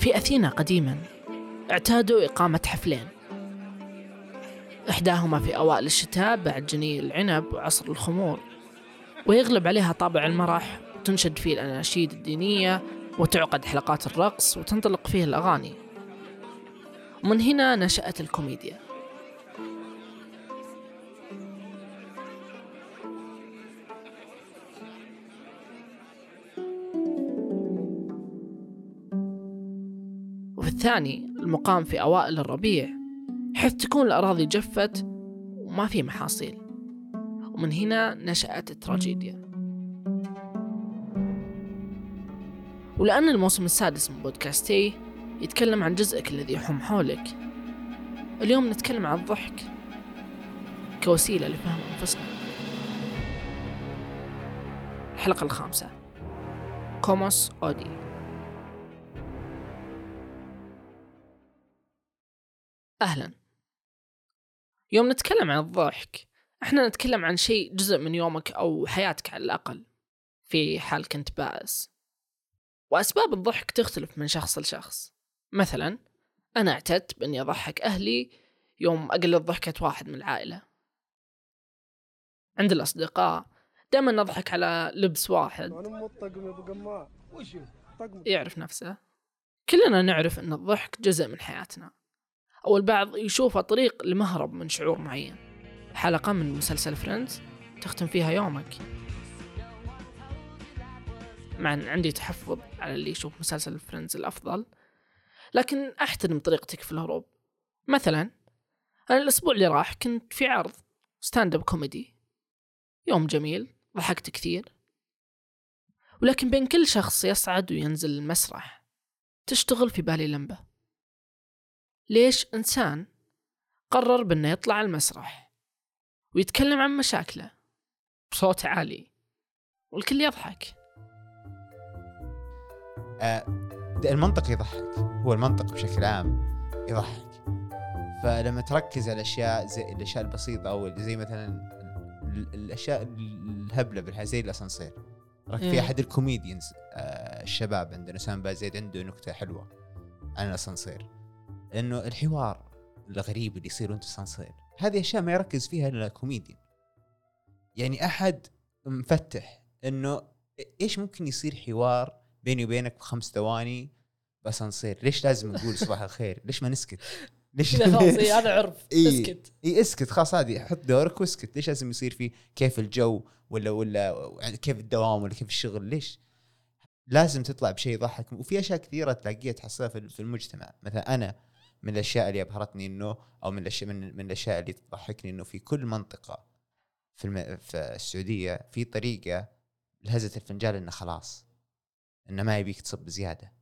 في أثينا قديما اعتادوا إقامة حفلين. إحداهما في أوائل الشتاء بعد جني العنب وعصر الخمور ويغلب عليها طابع المرح وتنشد فيه الأناشيد الدينية وتعقد حلقات الرقص وتنطلق فيه الأغاني. ومن هنا نشأت الكوميديا. الثاني المقام في أوائل الربيع حيث تكون الأراضي جفت وما في محاصيل. ومن هنا نشأت التراجيديا. ولأن الموسم السادس من بودكاستي يتكلم عن جزءك الذي يحوم حولك اليوم نتكلم عن الضحك كوسيلة لفهم أنفسنا. الحلقة الخامسة. كوموس أودي أهلا. يوم نتكلم عن الضحك إحنا نتكلم عن شيء جزء من يومك أو حياتك على الأقل في حال كنت بائس وأسباب الضحك تختلف من شخص لشخص. مثلا أنا اعتدت بإني أضحك أهلي يوم أقلد ضحكة واحد من العائلة. عند الأصدقاء دائما نضحك على لبس واحد. يعرف نفسه. كلنا نعرف أن الضحك جزء من حياتنا. أو البعض يشوفه طريق لمهرب من شعور معين. حلقة من مسلسل Friends تختم فيها يومك. مع أن عندي تحفظ على اللي يشوف مسلسل Friends الأفضل لكن أحترم طريقتك في الهروب. مثلا أنا الأسبوع اللي راح كنت في عرض stand-up comedy يوم جميل ضحكت كثير. ولكن بين كل شخص يصعد وينزل المسرح تشتغل في بالي لمبة. ليش إنسان قرر بأنه يطلع المسرح ويتكلم عن مشاكله بصوت عالي والكل يضحك؟ آه، المنطق يضحك هو المنطق بشكل عام يضحك. فلما تركز على الأشياء زي الأشياء البسيطة أو زي مثلا ال- الأشياء الهبلة بالحياة زي الأسانسير. رك- إيه. في أحد ال comedians آه، الشباب عندنا سام بازيد عنده نكتة حلوة عن الأسانسير. إنه الحوار الغريب اللي يصير وانت في الاسانسير هذه أشياء ما يركز فيها إلا كوميديان. يعني أحد مفتح إنه إيش ممكن يصير حوار بيني وبينك بخمس ثواني باسانسير ليش لازم نقول صباح الخير؟ ليش ما نسكت؟ ليش خلاص إيه، هذا عرف إيه. أسكت. اي أسكت خلاص عادي حط دورك وأسكت. ليش لازم يصير في كيف الجو ولا ولا كيف الدوام ولا كيف الشغل؟ ليش؟ لازم تطلع بشيء يضحك. وفي أشياء كثيرة تلاقيها تحصلها في في المجتمع. مثلا أنا من الأشياء اللي أبهرتني إنه أو من الأشياء من, من الأشياء اللي تضحكني إنه في كل منطقة في الم... في السعودية في طريقة لهزة الفنجان إنه خلاص إنه ما يبيك تصب زياده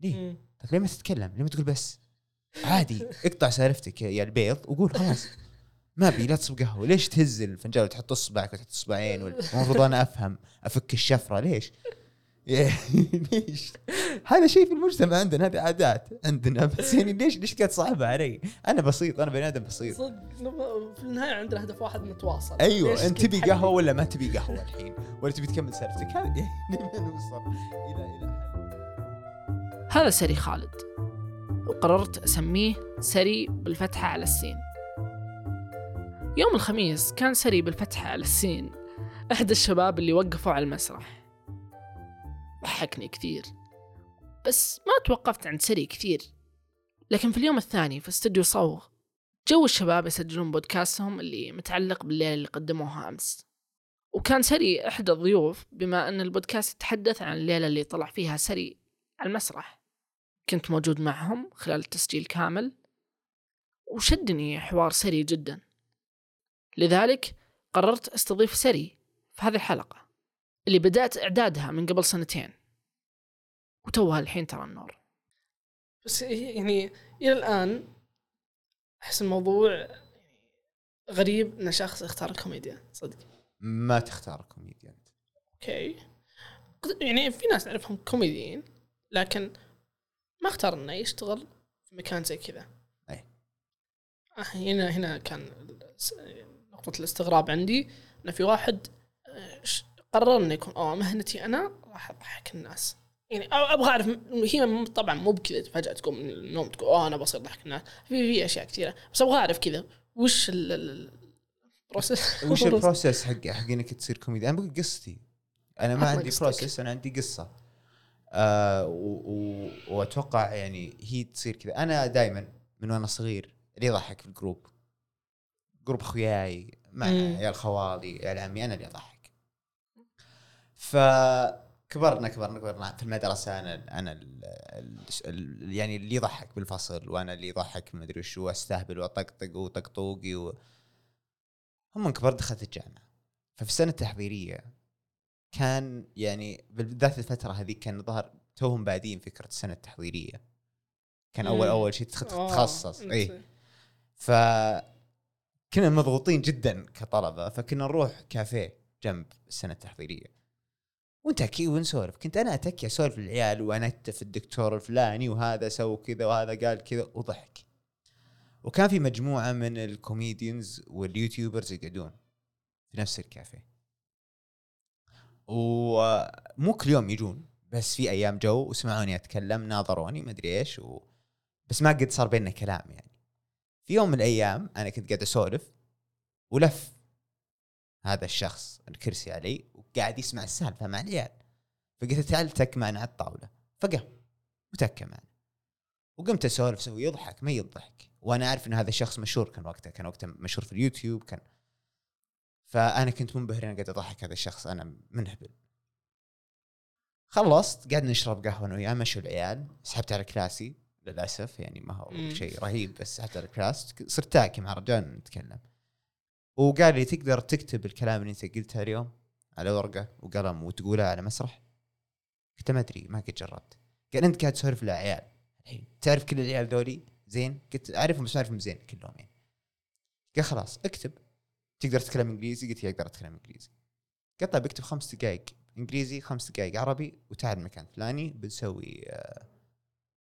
ليه؟ طيب ليه ما تتكلم؟ ليه ما تقول بس؟ عادي اقطع سالفتك يا البيض وقول خلاص ما أبي لا تصب قهوة ليش تهز الفنجان وتحط أصبعك وتحط أصبعين المفروض أنا أفهم أفك الشفرة ليش؟ ليش؟ هذا شيء في المجتمع عندنا هذه عادات عندنا بس يعني ليش ليش قاعد صعبه علي؟ أنا بسيط أنا بني آدم بسيط صدق في النهاية عندنا هدف واحد نتواصل أيوه أنت تبي؟ قهوة ولا ما تبي قهوة الحين؟ ولا تبي تكمل سالفتك؟ هذه يعني نوصل إلى إلى. هذا سري خالد وقررت أسميه سري بالفتحة على السين يوم الخميس كان سري بالفتحة على السين أحد الشباب اللي وقفوا على المسرح ضحكني كثير. بس ما توقفت عند سري كثير. لكن في اليوم الثاني في استوديو صوغ جو الشباب يسجلون بودكاستهم اللي متعلق بالليلة اللي قدموها أمس. وكان سري أحد الضيوف بما أن البودكاست يتحدث عن الليلة اللي طلع فيها سري على المسرح. كنت موجود معهم خلال التسجيل كامل. وشدني حوار سري جدا. لذلك قررت أستضيف سري في هذه الحلقة اللي بدأت إعدادها من قبل سنتين. وتوها الحين ترى النور بس يعني إلى الآن أحس الموضوع غريب إن شخص اختار الكوميديا صدق. ما تختار comedian okay. قد- يعني في ناس نعرفهم كوميديين لكن ما اختار إنه يشتغل في مكان زي كذا. أي. آه، هنا هنا كان نقطة الاستغراب عندي إنه في واحد آه، قرر إنه يكون آه مهنتي أنا راح أضحك الناس. يعني أبغى أعرف هي طبعا مو بكذا فجأة تقوم من النوم تقول أوه أنا بصير أضحك الناس. في في أشياء كثيرة. بس أبغى أعرف كذا وش ال- ال- ال process وش ال process حق حق إنك تصير كوميدي أنا بقول قصتي. أنا ما عندي. process أنا عندي قصة. آه وأتوقع يعني هي تصير كذا. أنا دائما من وأنا صغير اللي يضحك في ال group group أخوياي مع. عيال خوالي عيال عمي أنا اللي أضحك. فكبرنا كبرنا كبرنا في المدرسة أنا أنا ال ال يعني اللي يضحك بالفصل وأنا اللي يضحك ما أدري وشو استهبل وأطقطق وطقطوقي و... هم من كبر دخلت الجامعة. ففي السنة التحضيرية كان يعني بالذات الفترة هذيك كان ظهر توهم بادين فكرة السنة التحضيرية. كان أول. أول شيء تخ- تتخصص أنت- اي ف كنا مضغوطين جدا كطلبة فكنا نروح كافيه جنب السنة التحضيرية. ونتكي ونسولف. كنت أنا اتكي اسولف للعيال وانتف الدكتور الفلاني وهذا سوى كذا وهذا قال كذا وضحك. وكان في مجموعة من ال comedians وال YouTubers يقعدون في نفس الكافيه. ومو كل يوم يجون بس في أيام جو وسمعوني أتكلم ناظروني ما أدري إيش و... بس ما قد صار بيننا كلام يعني. في يوم من الأيام أنا كنت قاعد أسولف ولف هذا الشخص الكرسي علي وقاعد يسمع السالفة مع العيال. فقلت تعال تك معنا على الطاولة. فقام وتكى معنا. وقمت أسولف أسوي يضحك ما يضحك. وأنا أعرف إن هذا الشخص مشهور كان وقتها كان وقتها مشهور في اليوتيوب كان. فأنا كنت منبهر أنا قاعد أضحك هذا الشخص أنا منهبل. خلصت قاعد نشرب قهوة أنا وياه مشوا العيال. سحبت على class ي للأسف يعني ما هو. شيء رهيب بس سحبت على ال class صرت تاكي مع رجال نتكلم. وقال لي تقدر تكتب الكلام اللي أنت قلته اليوم؟ على ورقة وقلم وتقولها على مسرح. قلت ما أدري ما قد جربت. قال أنت قاعد تسولف لعيال تعرف كل العيال ذولي؟ زين. قلت أعرفهم بس أعرفهم زين كلهم يعني. قال خلاص اكتب. تقدر تتكلم إنجليزي؟ قلت أقدر أتكلم إنجليزي. قال طيب اكتب خمس دقائق إنجليزي خمس دقائق عربي وتعال المكان الفلاني بنسوي آه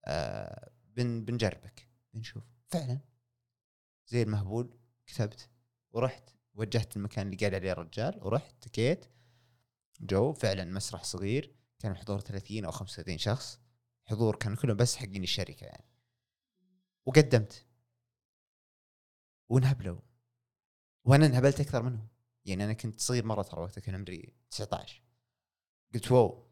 آه بن بنجربك. بنشوف. فعلا. زي المهبول كتبت ورحت وجهت المكان اللي قاعد عليه الرجال ورحت تكيت. جو فعلا مسرح صغير كان الحضور 30 أو 35 شخص. حضور كانوا كلهم بس حقين الشركة يعني. وقدمت. وانهبلوا. وأنا انهبلت أكثر منهم. يعني أنا كنت صغير مرة ترى وقتها كان عمري 19 قلت واو.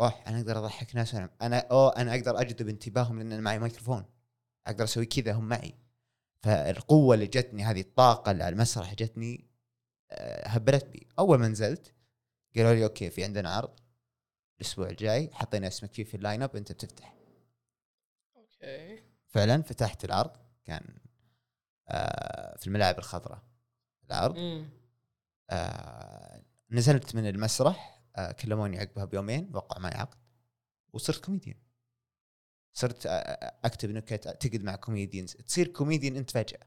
أوه أنا أقدر أضحك ناس وأنا أنا أوه أنا أقدر أجذب انتباههم لأن أنا معي ميكروفون. أقدر أسوي كذا هم معي. فالقوة اللي جتني هذه الطاقة اللي على المسرح جتني آه، هبلت بي أول ما نزلت قالوا لي okay في عندنا عرض الأسبوع الجاي حطينا اسمك فيه في ال line up أنت بتفتح. okay. فعلا فتحت العرض كان آه في الملاعب الخضراء العرض. مم. آه نزلت من المسرح آه كلموني عقبها بيومين وقع معي عقد وصرت كوميديان. صرت آه، آه، أكتب نكت تقعد مع comedians. تصير كوميديان أنت فجأة.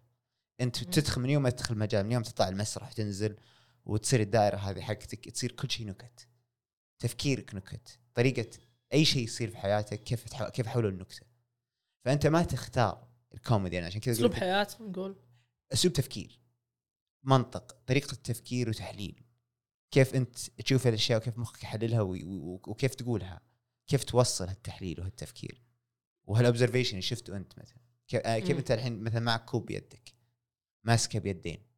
أنت مم. تدخل من يوم ما تدخل المجال من يوم تطلع المسرح تنزل وتصير الدائرة هذه حقتك تصير كل شيء نكت. تفكيرك نكت. طريقة أي شيء يصير في حياتك كيف تحو... كيف حول النكتة. فأنت ما تختار الكوميدي أنا عشان كذا أسلوب حياة نقول. أسلوب تفكير منطق طريقة تفكير وتحليل. كيف أنت تشوف الاشياء وكيف مخك يحللها وكيف تقولها. كيف توصل هالتحليل وهالتفكير. وهال observation اللي شفته أنت مثلا. كيف, آه، كيف. أنت الحين مثلا معك كوب بيدك. ماسكه بيدين.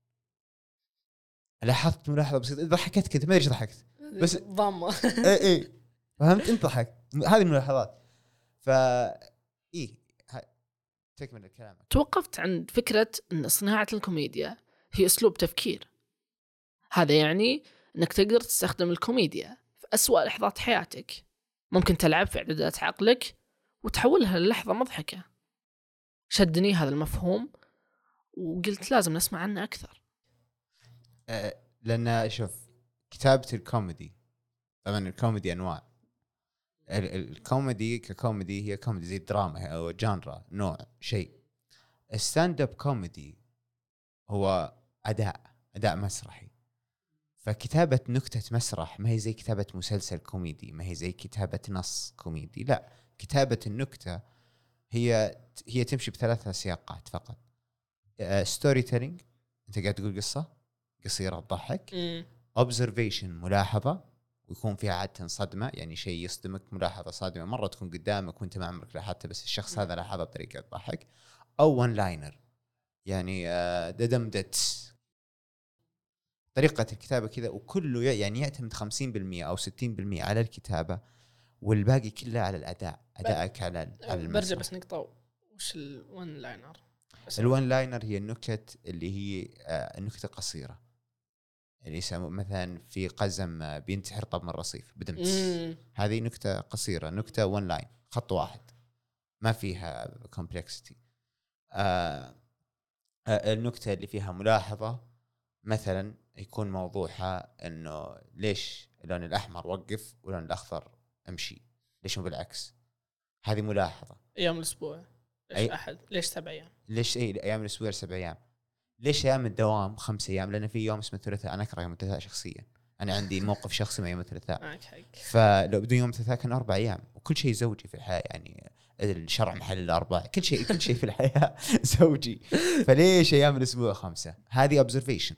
لاحظت ملاحظة بسيطة. ضحكتك انت ما أدري إيش ضحكت. بس- ضامه اي اي فهمت؟ أنت ضحكت. هذه الملاحظات. ف اي تكمل الكلام. توقفت عند فكرة أن صناعة الكوميديا هي أسلوب تفكير. هذا يعني أنك تقدر تستخدم الكوميديا في أسوأ لحظات حياتك. ممكن تلعب في إعدادات عقلك وتحولها للحظة مضحكة. شدني هذا المفهوم وقلت لازم نسمع عنه أكثر. آه، لأن شوف كتابة الكوميدي طبعا الكوميدي أنواع. ال- ال- الكوميدي ككوميدي هي كوميدي زي الدراما أو genre نوع شيء. ال stand up comedy هو أداء أداء مسرحي. فكتابة نكتة مسرح ما هي زي كتابة مسلسل كوميدي ما هي زي كتابة نص كوميدي لا. كتابة النكتة هي هي تمشي بثلاثة سياقات فقط. storytelling أنت قاعد تقول قصة؟ قصيرة تضحك observation ملاحظة ويكون فيها عادة صدمة يعني شيء يصدمك ملاحظة صادمة. مرة تكون قدامك وانت ما عمرك لاحظتها بس الشخص هذا لاحظها بطريقة تضحك أو one liner يعني آه، ددمدت طريقة الكتابة كذا وكله يعني يعتمد 50% أو 60% على الكتابة والباقي كله على الأداء. أدائك على على برجع بس نقطة وش ال one liner؟ ال one liner هي النكت اللي هي آه، النكتة قصيرة. اللي يسموه مثلا في قزم آه، بينتحر طب من الرصيف ددمت. مم. هذه نكتة قصيرة نكتة one line خط واحد. ما فيها complexity آه آه، النكتة اللي فيها ملاحظة مثلا يكون موضوعها إنه ليش اللون الأحمر وقف واللون الأخضر أمشي؟ ليش مو بالعكس؟ هذه ملاحظة. أيام الأسبوع. ليش أي- أحد؟ ليش سبع أيام؟ ليش؟ إي أيام الأسبوع سبع أيام. ليش أيام الدوام خمس أيام؟ لأن في يوم اسمه الثلاثاء. أنا أكره يوم الثلاثاء شخصيا. أنا عندي موقف شخصي مع يوم الثلاثاء. فلو بدون يوم الثلاثاء كان أربع أيام. وكل شيء زوجي في الحياة يعني الشرع محل الأربع. كل شيء كل شيء في الحياة زوجي. فليش أيام الأسبوع خمسة؟ هذه observation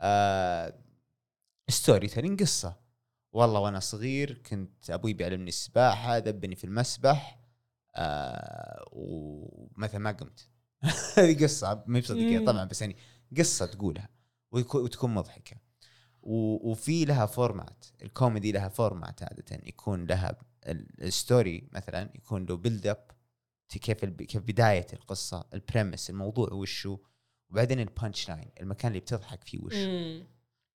آه storytelling قصة. والله وأنا صغير كنت أبوي بيعلمني السباحة طبني في المسبح آه ومثلا ما قمت. هذه قصة ما هي بصدقيه مم. طبعا بس يعني قصة تقولها وتكون مضحكة. وفي لها format الكوميدي لها format عادة يكون لها ال- ال story مثلا يكون له build up كيف كيف بداية القصة ال premise الموضوع وشو وبعدين ال punch line المكان اللي بتضحك فيه وش مم.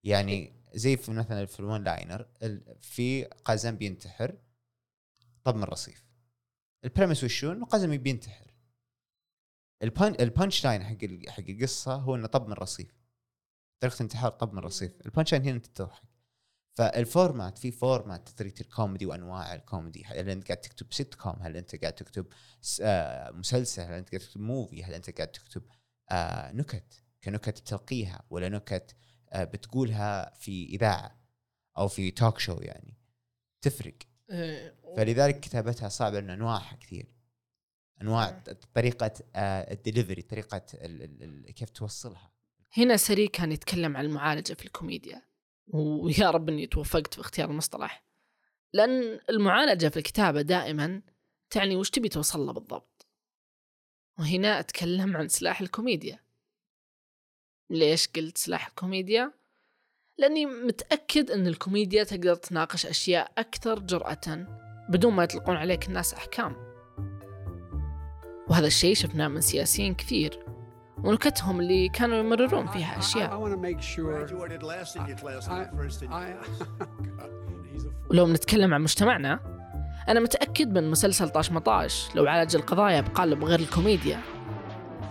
يعني زي في مثلا في ال one liner في قزم بينتحر طب من الرصيف. ال premise وشو؟ إنه قزم بينتحر. ال punch line حق حق القصة هو إنه طب من الرصيف طريقة انتحار طب من الرصيف ال punch line هنا أنت تضحك. فال format في format طريقه الكوميدي وأنواع الكوميدي. هل أنت قاعد تكتب سيت كوم هل أنت قاعد تكتب آه، مسلسل؟ هل أنت قاعد تكتب movie هل أنت قاعد تكتب آه، نكت؟ كنكت تلقيها ولا نكت آه، بتقولها في إذاعة أو في talk show يعني؟ تفرق. إيه، فلذلك كتابتها صعبة لأن أنواعها كثير. أنواع طريقة آه، الدليفري طريقة كيف توصلها. هنا سري كان يتكلم عن المعالجة في الكوميديا ويا رب إني توفقت في اختيار المصطلح. لأن المعالجة في الكتابة دائما تعني وش تبي توصل له بالضبط. وهنا أتكلم عن سلاح الكوميديا. ليش قلت سلاح الكوميديا؟ لأني متأكد أن الكوميديا تقدر تناقش أشياء أكثر جرأة بدون ما يطلقون عليك الناس أحكام. وهذا الشيء شفناه من سياسيين كثير ونكتهم اللي كانوا يمررون فيها أشياء. ولو بنتكلم عن مجتمعنا أنا متأكد من مسلسل طاش مطاش لو عالج القضايا بقالب غير الكوميديا.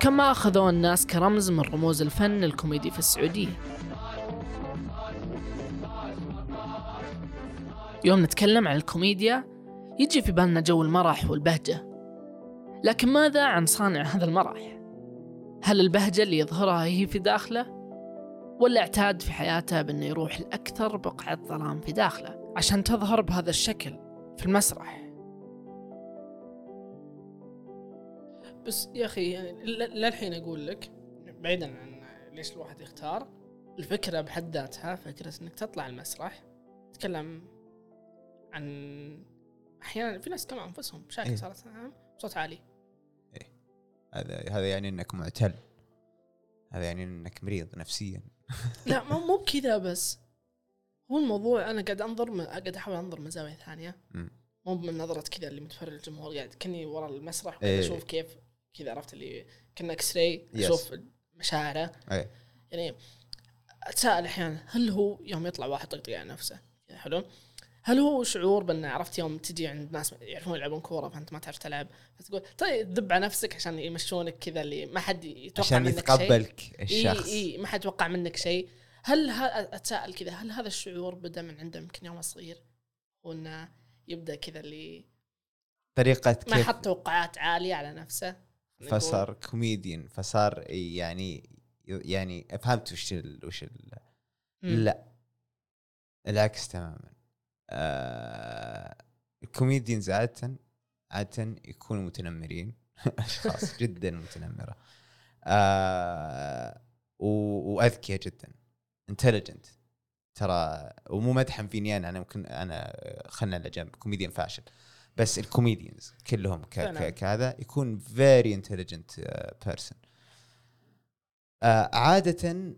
كما أخذوه الناس كرمز من رموز الفن الكوميدي في السعودية. يوم نتكلم عن الكوميديا يجي في بالنا جو المرح والبهجة. لكن ماذا عن صانع هذا المرح؟ هل البهجة اللي يظهرها هي في داخله؟ ولا اعتاد في حياته بأنه يروح لأكثر بقعة ظلام في داخله عشان تظهر بهذا الشكل في المسرح بس يا أخي يعني ل- للحين أقول لك بعيدا عن ليش الواحد يختار الفكرة بحد ذاتها فكرة أنك تطلع المسرح تتكلم عن أحيانا في ناس كمان أنفسهم مشاكل إيه. صارت بصوت عالي هذا هذا يعني إنك معتل. هذا يعني إنك مريض نفسيا. لا مو مو بكذا بس. هو الموضوع أنا قاعد أنظر من قاعد أحاول أنظر من زاويه ثانية. مو من نظرة كذا اللي متفرج الجمهور قاعد كني ورا المسرح وقاعد إيه. أشوف كيف كذا عرفت اللي كنا إكس راي. أشوف مشاعره. اي يعني أتساءل أحيانا هل هو يوم يطلع واحد طقطق على نفسه؟ حلو. هل هو شعور بان عرفت يوم تجي عند ناس يعرفون يلعبون كورة فأنت ما تعرف تلعب؟ فتقول طيب دب على نفسك عشان يمشونك كذا اللي ما حد يتوقع عشان منك شيء. يتقبلك إي الشخص. إي ما حد يتوقع منك شيء. هل أتساءل كذا هل هذا الشعور بدأ من عنده يمكن يوم صغير؟ وانه يبدأ كذا اللي طريقة ما كيف يحط توقعات عالية على نفسه. فصار كوميديان فصار يعني يعني فهمت وش ال وش ال مم. لا العكس تماما. آه ال comedians عادة عادة يكونوا متنمرين. أشخاص جدا متنمرة. آه وأذكياء جدا. intelligent ترى ومو مدحا فيني أنا أنا ممكن أنا خلنا على جنب كوميديان فاشل. بس ال comedians كلهم كهذا يكون very intelligent person عادة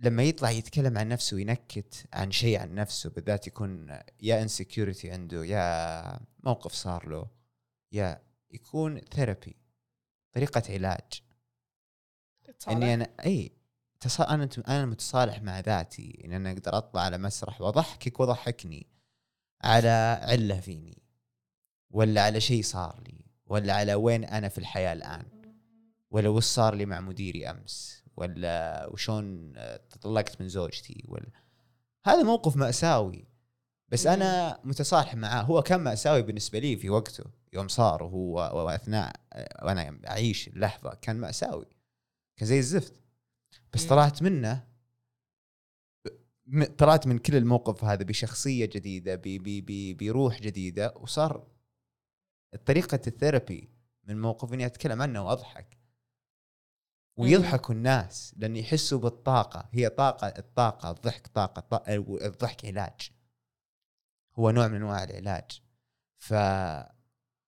لما يطلع يتكلم عن نفسه وينكت عن شيء عن نفسه بالذات يكون يا insecurity عنده يا موقف صار له يا يكون therapy طريقة علاج. إني أنا إي تص... أنا أنا متصالح مع ذاتي. إن أنا أقدر أطلع على مسرح وأضحكك وأضحكني على علة فيني ولا على شيء صار لي ولا على وين أنا في الحياة الآن ولا وش صار لي مع مديري أمس. ولا وشون آه، تطلقت من زوجتي ولا هذا موقف مأساوي بس. أنا متصالح معاه هو كان مأساوي بالنسبة لي في وقته يوم صار وهو وأثناء آه، وأنا أعيش اللحظة كان مأساوي كان زي الزفت بس. طلعت منه طلعت من كل الموقف هذا بشخصية جديدة ب- ب- ب- بروح جديدة وصار طريقة ال therapy من موقف إني أتكلم عنه وأضحك ويضحكوا الناس لأن يحسوا بالطاقة. هي طاقة الطاقة الضحك طاقة طا- الضحك علاج. هو نوع من أنواع العلاج. ف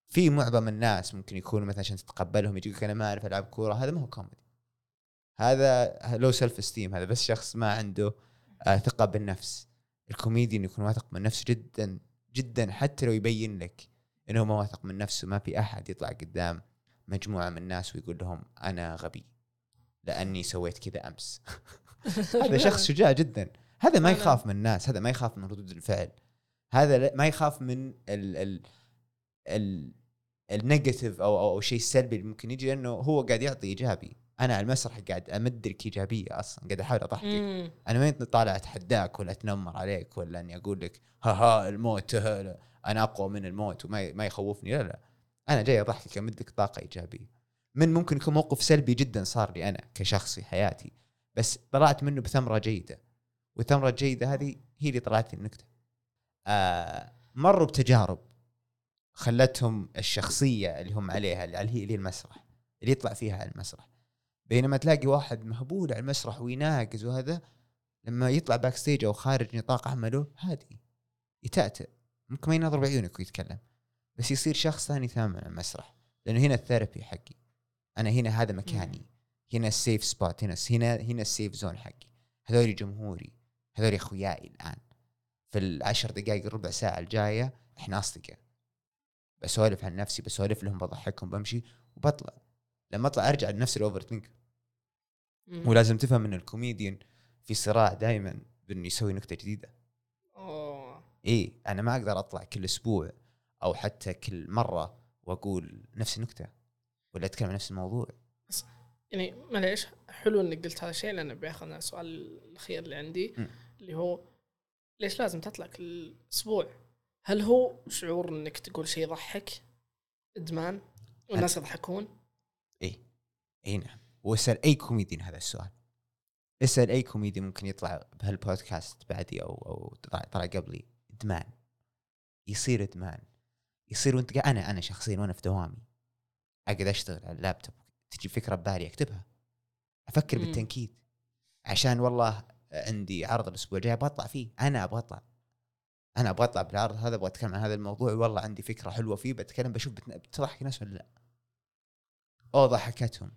في معظم الناس ممكن يكونوا مثلا عشان تتقبلهم يجيك أنا ما أعرف ألعب كورة هذا ما هو كوميدي هذا low self-esteem هذا بس شخص ما عنده آه ثقة بالنفس. الكوميديان يكون واثق من نفسه جدا جدا حتى لو يبين لك انه ما واثق من نفسه ما في أحد يطلع قدام مجموعة من الناس ويقول لهم أنا غبي. لأني سويت كذا أمس. هذا شخص شجاع جدا. هذا ما. يخاف من الناس هذا ما يخاف من ردود الفعل. هذا ما يخاف من ال ال ال ال negative أو أو, أو شيء سلبي اللي ممكن يجي لأنه هو قاعد يعطي إيجابي. أنا على المسرح قاعد امدلك إيجابية أصلا قاعد أحاول أضحكك. مم. أنا ما طالع أتحداك ولا أتنمر عليك ولا أني أقول لك ها ها الموت ها أنا أقوى من الموت وما ما يخوفني. لا لا. أنا جاي اضحكك امدك طاقة إيجابية. من ممكن يكون موقف سلبي جدا صار لي أنا كشخص في حياتي. بس طلعت منه بثمرة جيدة والثمرة الجيدة هذه هي اللي طلعت لي النكتة. آه مروا بتجارب خلتهم الشخصية اللي هم عليها اللي هي اللي المسرح اللي يطلع فيها على المسرح. بينما تلاقي واحد مهبول على المسرح ويناقز وهذا لما يطلع backstage أو خارج نطاق عمله هادي يتأتأ. ممكن ما ينظر بعيونك ويتكلم بس يصير شخص ثاني تماما على المسرح لأنه هنا ال therapy حقي. أنا هنا هذا مكاني. هنا ال safe spot هنا هنا هنا ال safe zone حقي. هذول جمهوري. هذول أخوياي الآن. في العشر دقائق ربع ساعة الجاية إحنا أصدقاء. بسولف عن نفسي بسولف لهم بضحكهم بمشي وبطلع. لما أطلع أرجع لنفس ال overthinker مم. ولازم تفهم إن الكوميديان في صراع دائما بإنه يسوي نكتة جديدة. إيه أنا ما أقدر أطلع كل أسبوع أو حتى كل مرة وأقول نفس النكتة. ولا أتكلم عن نفس الموضوع يعني معليش حلو إنك قلت هذا الشيء لأنه بياخذنا السؤال الأخير اللي عندي م. اللي هو ليش لازم تطلع كل أسبوع؟ هل هو شعور إنك تقول شيء يضحك؟ إدمان؟ والناس يضحكون؟ إيه إي نعم وأسأل أي كوميديان هذا السؤال أسأل أي كوميديان ممكن يطلع بهالبودكاست بعدي أو أو طلع, قبلي إدمان يصير إدمان يصير وأنت أنا أنا شخصيا وأنا في دوامي أقعد أشتغل على اللابتوب. تجي فكرة ببالي أكتبها. أفكر مم. بالتنكيد. عشان والله عندي عرض الأسبوع الجاي أبغى اطلع فيه. أنا أبغى اطلع أنا أبغى اطلع بالعرض هذا أبغى أتكلم عن هذا الموضوع. والله عندي فكرة حلوة فيه بتكلم بشوف بتضحك الناس ولا لا؟ أو ضحكتهم.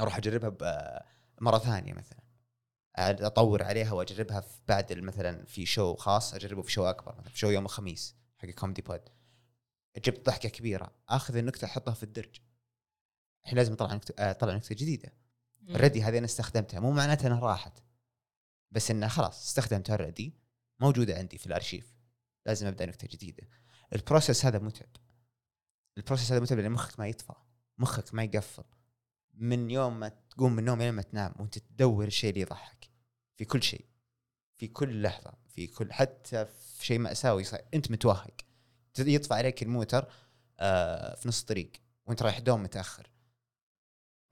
أروح أجربها مرة ثانية مثلا. أطور عليها وأجربها في بعد مثلا في show خاص أجربه في show أكبر مثلا في show يوم الخميس حق Comedy Pod جبت ضحكة كبيرة. آخذ النكتة أحطها في الدرج. الحين لازم أطلع نكتة آه، أطلع نكتة جديدة. already هذه أنا استخدمتها. مو معناتها إنها راحت. بس إنها خلاص استخدمتها already موجودة عندي في الأرشيف. لازم أبدأ نكتة جديدة. ال process هذا متعب. ال process هذا متعب لأن مخك ما يطفى. مخك ما يقفل. من يوم ما تقوم من النوم لين ما تنام وأنت تدور الشيء اللي يضحك. في كل شيء. في كل لحظة. في كل حتى في شيء ماساوي صار أنت متوهق. يطفى عليك الموتر آه في نص الطريق وانت رايح دوم متأخر.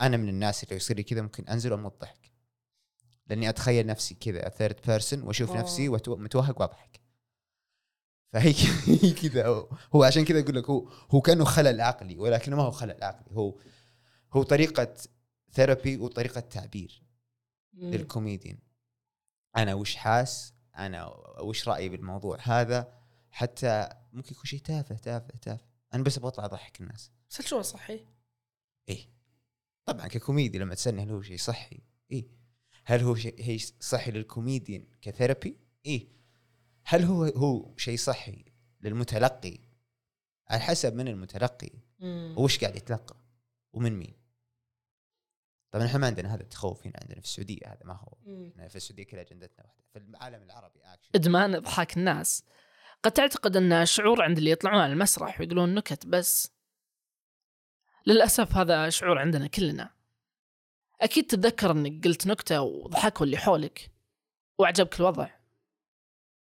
أنا من الناس اللي يصير لي كذا ممكن أنزل وأموت ضحك. لأني أتخيل نفسي كذا third person وأشوف آه. نفسي متوهق وأضحك. فهي هي كذا هو, هو عشان كذا أقول لك هو هو كأنه خلل عقلي ولكنه ما هو خلل عقلي. هو هو طريقة therapy وطريقة تعبير. للكوميديان أنا وش حاس أنا وش رأيي بالموضوع هذا؟ حتى ممكن يكون شيء تافه تافه تافه. أنا بس أبغى أطلع اضحك الناس. بس هل شو صحي؟ إيه. طبعا ككوميدي لما تسألني هل هو شيء صحي. إيه. هل هو شيء هي صحي لل comedian ك therapy؟ إيه. هل هو هو شيء صحي للمتلقي؟ على حسب من المتلقي. وش قاعد يتلقى؟ ومن مين؟ طبعا إحنا ما عندنا هذا التخوف هنا عندنا في السعودية هذا ما هو. في السعودية كل أجندتنا واحدة. في العالم العربي اكشن إدمان اضحاك الناس. قد تعتقد انه شعور عند اللي يطلعون على المسرح ويقولون نكت بس. للأسف هذا شعور عندنا كلنا. أكيد تتذكر أنك قلت نكتة وضحكوا اللي حولك وعجبك الوضع.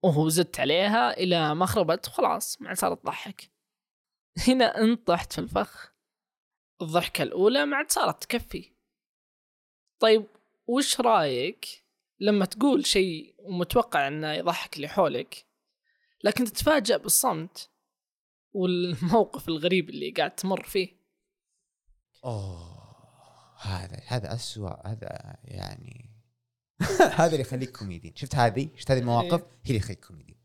وهو زدت عليها إلى ما خربت وخلاص ما صارت تضحك. هنا أنت طحت في الفخ. الضحكة الأولى ما عاد صارت تكفي. طيب وش رأيك لما تقول شيء ومتوقع أنه يضحك اللي حولك؟ لكن تتفاجأ بالصمت والموقف الغريب اللي قاعد تمر فيه. أوه هذا هذا اسوء هذا يعني هذا اللي يخليك كوميديان شفت هذه؟ شفت هذه المواقف؟ هي اللي يخليك كوميديان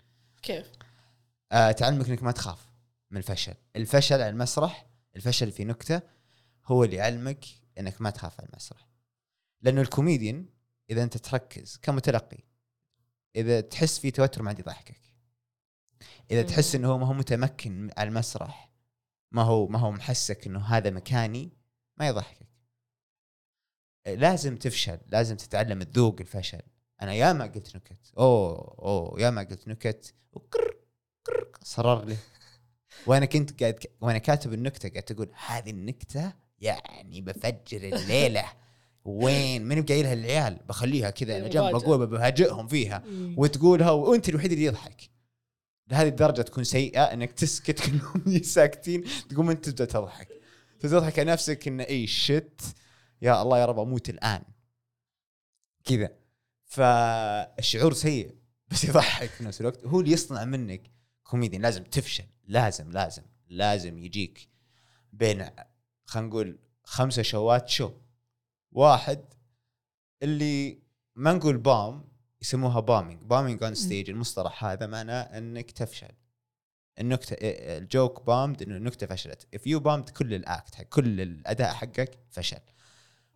كيف؟ آه تعلمك إنك ما تخاف من الفشل. الفشل على المسرح الفشل في نكتة هو اللي يعلمك إنك ما تخاف على المسرح. لأنه الكوميديان إذا أنت تركز كمتلقي إذا تحس في توتر ما عاد يضحكك. إذا تحس إنه هو ما هو متمكن على المسرح ما هو ما هو محسك إنه هذا مكاني ما يضحكك. لازم تفشل لازم تتعلم تذوق الفشل. أنا ياما قلت نكت أوه أوه ياما قلت نكت وكر كر صرر لي. وأنا كنت قاعد وأنا كاتب النكتة قاعد تقول هذه النكتة يعني بفجر الليلة. وين؟ من قايلها العيال بخليها كذا أنا جنب مفاجأة. بقول بهاجئهم فيها. وتقولها وأنت الوحيد اللي يضحك. لهذه الدرجة تكون سيئة إنك تسكت كلهم ساكتين تقوم أنت تبدأ تضحك. تضحك على نفسك إنه إي شت يا الله يا رب أموت الآن. كذا. فالشعور سيء بس يضحك في نفس الوقت. هو اللي يصنع منك كوميديان لازم تفشل. لازم لازم لازم يجيك بين خلينا نقول خمسة شوات شو واحد اللي ما نقول bomb يسموها bombing bombing on stage المصطلح هذا معناه إنك تفشل. النكتة ال joke bombed إنه النكتة فشلت. if you bombed كل ال act حق كل الأداء حقك فشل.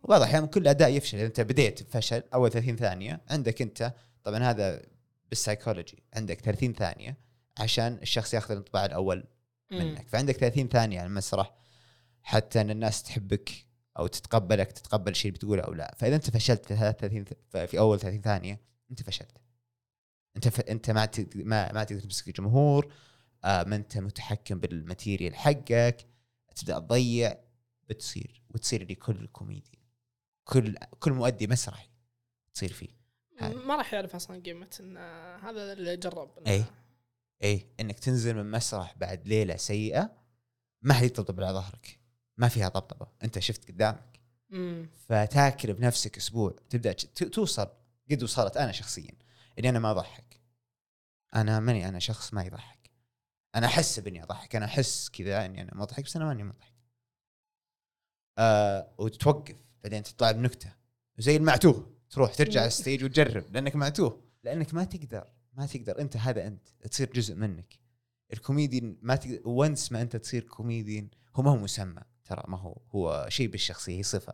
وبعض الأحيان كل أداء يفشل. إذا أنت بديت بفشل أول 30 ثانية عندك أنت طبعا هذا بالسايكولوجي عندك 30 ثانية عشان الشخص ياخذ الانطباع الأول منك. فعندك 30 ثانية على المسرح حتى إن الناس تحبك أو تتقبلك تتقبل الشيء اللي بتقوله أو لا. فإذا أنت فشلت في 30 ث- في أول 30 ثانية انت فشلت. انت ف... انت ما تد... ما ما تقدر تمسك الجمهور آه ما انت متحكم بال material حقك. تبدأ تضيع بتصير وتصير لكل كوميدي كل كل مؤدي مسرحي تصير فيه. هذه. ما راح يعرف أصلا قيمة إن هذا اللي جرب إنه- إيه. إيه. إنك تنزل من مسرح بعد ليلة سيئة ما حد يطبطب على ظهرك. ما فيها طبطبة. أنت شفت قدامك. مم. فتاكل بنفسك أسبوع. تبدأ ت- توصل قد وصلت أنا شخصيا إني أنا ما أضحك. أنا ماني أنا شخص ما يضحك. أنا أحس بإني أضحك أنا أحس كذا إني أنا مضحك بس أنا ماني مضحك. آه وتوقف بعدين تطلع بنكتة. زي المعتوه تروح ترجع على الستيج وتجرب لأنك معتوه. لأنك ما تقدر ما تقدر. أنت هذا أنت تصير جزء منك. الكوميديان ما تقدر once ما أنت تصير كوميديان هو ما هو مسمى ترى ما هو هو شيء بالشخصية هي صفة.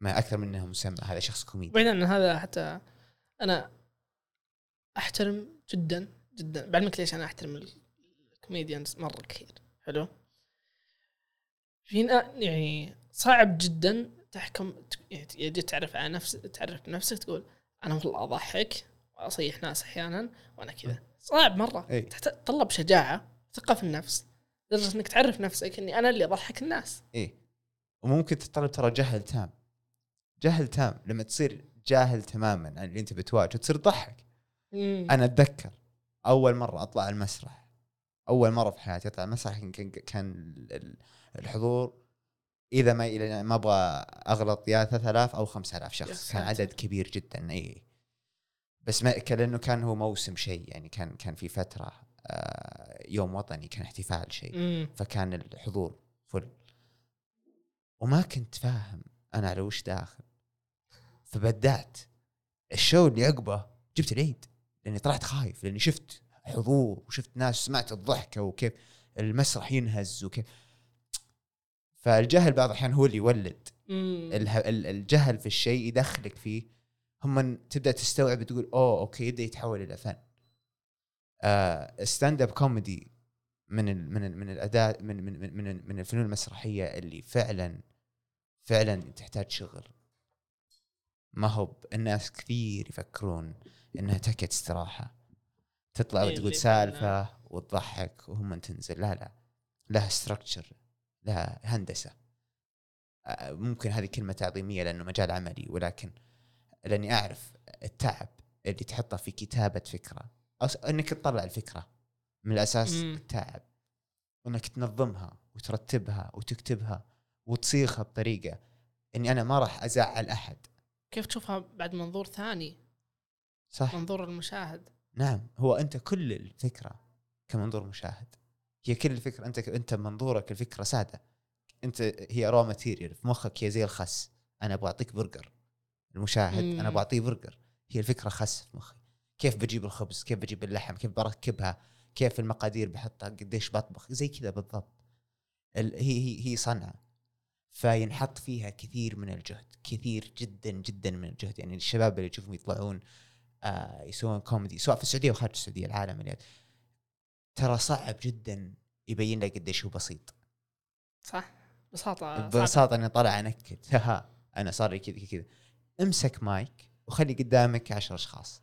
ما أكثر منها مسمى هذا شخص كوميدي. بعيدا عن هذا حتى أنا أحترم جدا جدا. بعلمك ليش أنا أحترم ال comedians مرة كثير. حلو؟ في نا- يعني صعب جدا تحكم يعني يجي تعرف على نفس تعرف بنفسك تقول أنا والله أضحك وأصيح ناس أحيانا وأنا كذا. صعب مرة. أي. تتطلب شجاعة ثقة في النفس لدرجة إنك تعرف نفسك إني أنا اللي أضحك الناس. إيه وممكن تطلب ترى جهل تام جهل تام. لما تصير جاهل تماما عن اللي أنت بتواجهه تصير تضحك أنا أتذكر أول مرة أطلع المسرح أول مرة في حياتي أطلع المسرح كان كان ال- الحضور إذا ما إذا ما أبغى أغلط يا 3000 أو 5000 يا شخص. كان. عدد كبير جدا إي. بس ما لأنه كان هو موسم شيء يعني كان كان في فترة آه، يوم وطني كان احتفال شيء. فكان الحضور فل وما كنت فاهم أنا على وش داخل. فبدعت الشو اللي عقبه جبت العيد لأني طلعت خايف لأني شفت حضور وشفت ناس سمعت الضحكه وكيف المسرح ينهز وكيف. فالجهل بعض الأحيان هو اللي يولد. الجهل في الشيء يدخلك فيه. هم تبدأ تستوعب تقول أوه okay يبدأ يتحول إلى فن. آه stand-up comedy من ال من ال من الاداء من من من, من الفنون المسرحية اللي فعلا فعلا تحتاج شغل. ما هو الناس كثير يفكرون إنها نكت استراحة. تطلع إيه وتقول سالفة وتضحك وهم تنزل. لا لا. لها ستراكشر لها هندسة. ممكن هذه كلمة تعظيمية لأنه مجال عملي ولكن لأني أعرف التعب اللي تحطه في كتابة فكرة. أو س- إنك تطلع الفكرة من الأساس مم. التعب. إنك تنظمها وترتبها وتكتبها وتصيغها بطريقة إني أنا ما راح أزعل أحد. كيف تشوفها بعد منظور ثاني؟ صح. منظور المشاهد. نعم هو أنت كل الفكرة كمنظور مشاهد. هي كل الفكرة أنت أنت منظورك الفكرة سادة. أنت هي raw material في مخك هي زي الخس. أنا أبغى أعطيك برجر. المشاهد مم. أنا أبغى أعطيه برجر. هي الفكرة خس في مخي. كيف بجيب الخبز؟ كيف بجيب اللحم؟ كيف بركبها؟ كيف المقادير بحطها؟ قديش بطبخ؟ زي كذا بالضبط. ال- هي هي هي صنعة. فينحط فيها كثير من الجهد كثير جدا جدا من الجهد. يعني الشباب اللي تشوفهم يطلعون آه يسوون كوميدي سواء في السعودية وخارج السعودية العالم اللي ترى صعب جدا يبين لك قديش هو بسيط. صح. ببساطة. ببساطة إني طالع انكت ها أنا صار لي كذا كذا. امسك مايك وخلي قدامك عشر أشخاص.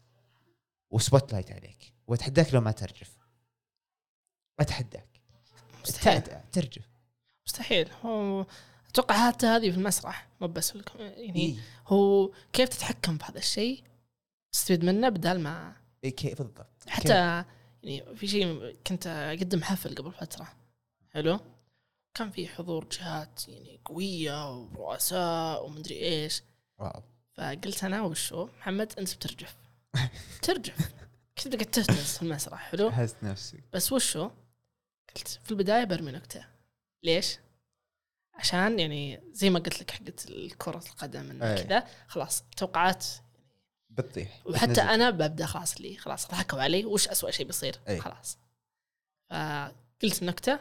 و spotlight عليك. وأتحداك لو ما ترجف. أتحداك. مستحيل. ترجف. مستحيل. هو أتوقع حتى هذه في المسرح مو بس يعني إيه. هو كيف تتحكم بهذا الشيء؟ تستفيد منه بدال ما إيه كيف بالضبط؟ حتى يعني في شيء كنت أقدم حفل قبل فترة حلو؟ كان في حضور جهات يعني قوية ورؤساء ومدري إيش. واو. فقلت أنا وشو محمد أنت بترجف. ترجف. كنت قاعد تهتز في المسرح حلو؟ جهزت نفسي. بس وشو قلت في البداية برمي نكتة. ليش؟ عشان يعني زي ما قلت لك حقت كرة القدم إنه أي. كذا خلاص توقعات بتطيح. وحتى بتنزل. أنا ببدأ خلاص اللي خلاص ضحكوا علي وش أسوأ شيء بيصير أي. خلاص. فقلت النكتة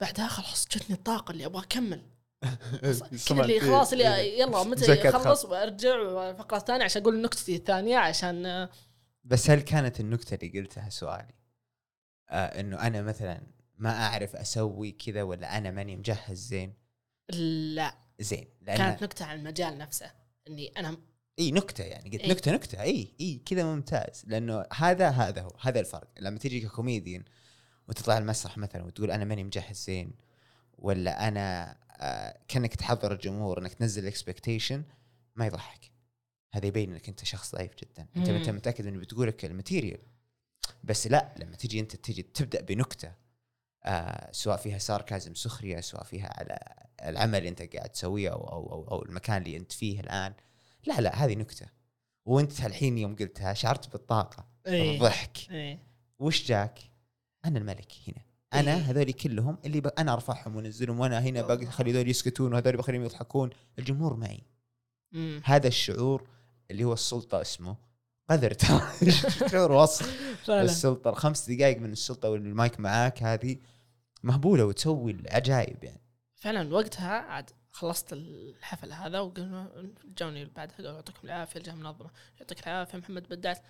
بعدها خلاص جتني الطاقة اللي أبغى أكمل. اللي خلاص اللي يلا متى اخلص وأرجع فقره ثانية عشان أقول نكتتي الثانية عشان آه، بس هل كانت النكتة اللي قلتها سؤالي؟ آه إنه أنا مثلا ما أعرف أسوي كذا ولا أنا ماني مجهز زين. لا. زين لأن كانت نكتة عن المجال نفسه إني أنا إي نكتة يعني قلت إي. نكتة نكتة إي إي كذا ممتاز. لأنه هذا هذا هو هذا الفرق. لما تيجي ككوميديان وتطلع المسرح مثلا وتقول أنا ماني مجهز زين ولا أنا آه كأنك تحضر الجمهور إنك تنزل ال expectation ما يضحك. هذا يبين إنك أنت شخص ضعيف جدا. أنت. انت متأكد إنه بتقول لك ال material؟ بس لا لما تجي أنت تجي تبدأ بنكتة آه سواء فيها ساركازم سخرية سواء فيها على العمل اللي انت قاعد تسويه أو أو أو, أو المكان اللي انت فيه الآن. لا لا هذه نكتة. وانت الحين يوم قلتها شعرت بالطاقة إيه. الضحك إيه. وش جاك؟ أنا الملك هنا. أنا إيه. هذول كلهم اللي ب... أنا أرفعهم وأنزلهم وأنا هنا بخلي هذول يسكتون وهذول بخليهم يضحكون. الجمهور معي. مم. هذا الشعور اللي هو السلطة اسمه. قدر ترى شعور فعلا. السلطة الخمس دقائق من السلطة والمايك معاك. هذه مهبولة وتسوي العجائب يعني. فعلا وقتها عاد خلصت الحفل هذا وقلنا جوني بعدها قالوا يعطيكم العافية الجهة المنظمه يعطيك العافية محمد بدعت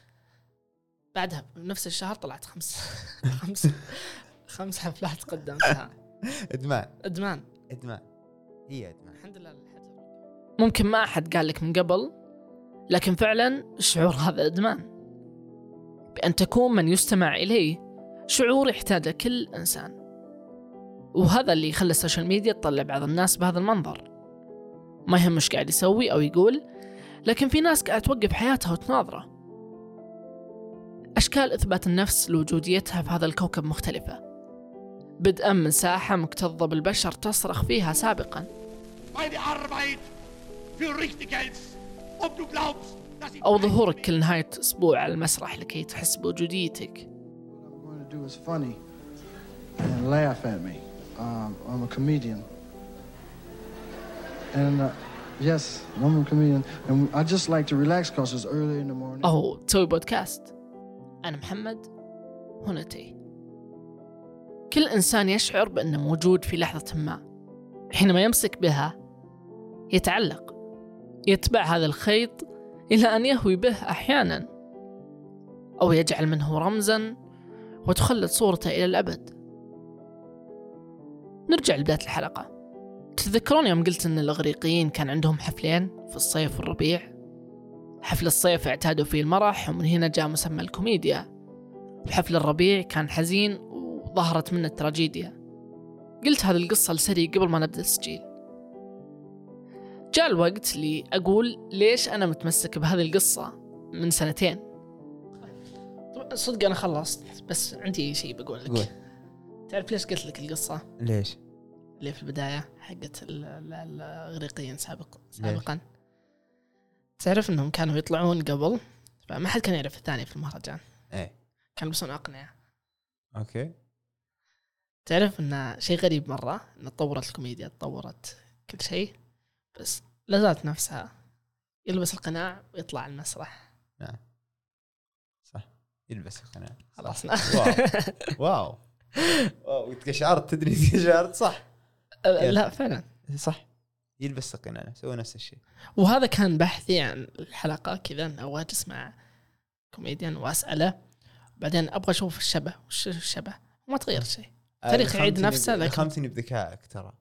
بعدها بنفس الشهر طلعت خمس خمس خمس حفلات قدمتها. إدمان. إدمان. إدمان. هي إدمان. الحمد لله. ممكن ما أحد قال لك من قبل لكن فعلا الشعور هذا إدمان. بأن تكون من يستمع إليه شعور يحتاجه كل إنسان. وهذا اللي يخلي ال social media تطلع بعض الناس بهذا المنظر. ما يهم إيش قاعد يسوي أو يقول لكن في ناس قاعد توقف حياتها وتناظره. أشكال إثبات النفس لوجوديتها في هذا الكوكب مختلفة. بدءا من ساحة مكتظة بالبشر تصرخ فيها سابقا. أو ظهورك كل نهاية أسبوع على المسرح لكي تحس بوجوديتك. Um, uh. أو تسوي بودكاست. أنا محمد هنا تي كل إنسان يشعر بأنه موجود في لحظة ما حينما يمسك بها يتعلق. يتبع هذا الخيط إلى أن يهوي به أحيانا أو يجعل منه رمزا وتخلد صورته إلى الأبد. نرجع لبداية الحلقة. تتذكرون يوم قلت أن الإغريقيين كان عندهم حفلين في الصيف والربيع؟ حفل الصيف اعتادوا فيه المرح ومن هنا جاء مسمى الكوميديا. وحفل الربيع كان حزين وظهرت منه التراجيديا. قلت هذه القصة لسري قبل ما نبدأ التسجيل. جاء الوقت اللي أقول ليش أنا متمسك بهذه القصة من سنتين. صدق أنا خلصت بس عندي شيء بقول لك. قول. تعرف ليش قلت لك القصة؟ ليش؟ اللي في البداية حقت ال- ال- الإغريقيين سابق سابقا. تعرف أنهم كانوا يطلعون قبل فما حد كان يعرف الثاني في المهرجان. إيه. كانوا يلبسون أقنعة. okay. تعرف أن شيء غريب مرة أن تطورت الكوميديا تطورت كل شيء. بس لا زالت نفسها. يلبس القناع ويطلع المسرح. صح. يلبس القناع. خلاص. wow. wow. تقشعرت تدري تقشعرت. صح. لا فعلا. صح. يلبس القناع. سوى نفس الشيء. وهذا كان بحثي عن الحلقة كذا أن أبغى أسمع كوميديان وأسأله. بعدين أبغى أشوف الشبه. وش الشبه؟ وما تغير شيء. تاريخ يعيد نفسه، لكن- لخمتني بذكائك ترى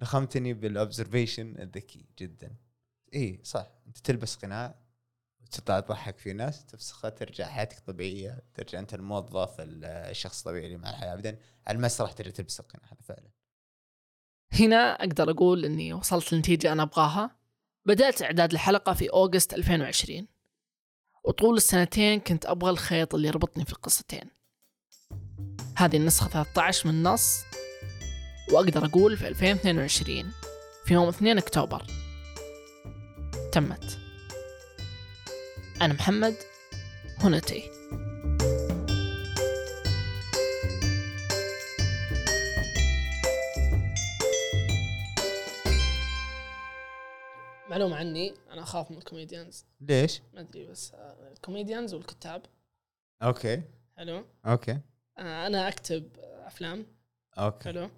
لخمتني بال observation الذكي جدا. اي صح. أنت تلبس قناع وتطلع تضحك في ناس تفسخها ترجع حياتك طبيعية ترجع أنت الموظف ال- الشخص الطبيعي اللي مع الحياة بعدين على المسرح ترجع تلبس القناع هذا فعلا. هنا أقدر أقول أني وصلت لنتيجة أنا أبغاها. بدأت إعداد الحلقة في أوغست 2020 وطول السنتين كنت أبغى الخيط اللي يربطني في القصتين. هذه النسخة 13 من النص وأقدر أقول في 2022 في يوم 2 أكتوبر تمت. أنا محمد هنا تي. معلومة عني أنا أخاف من ال comedians ليش؟ ما أدري بس آه، ال comedians والكتاب. okay. حلو. okay. آه، أنا أكتب أفلام. okay. حلو.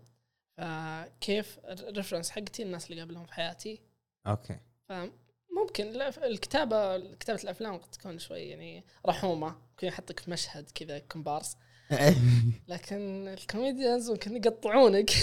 فكيف ال reference حقتي الناس اللي قابلهم في حياتي. okay. فممكن لا- الكتابة كتابة الأفلام قد تكون شوي يعني رحومة. ممكن يحطك في مشهد كذا كومبارس. لكن ال comedians ممكن يقطعونك.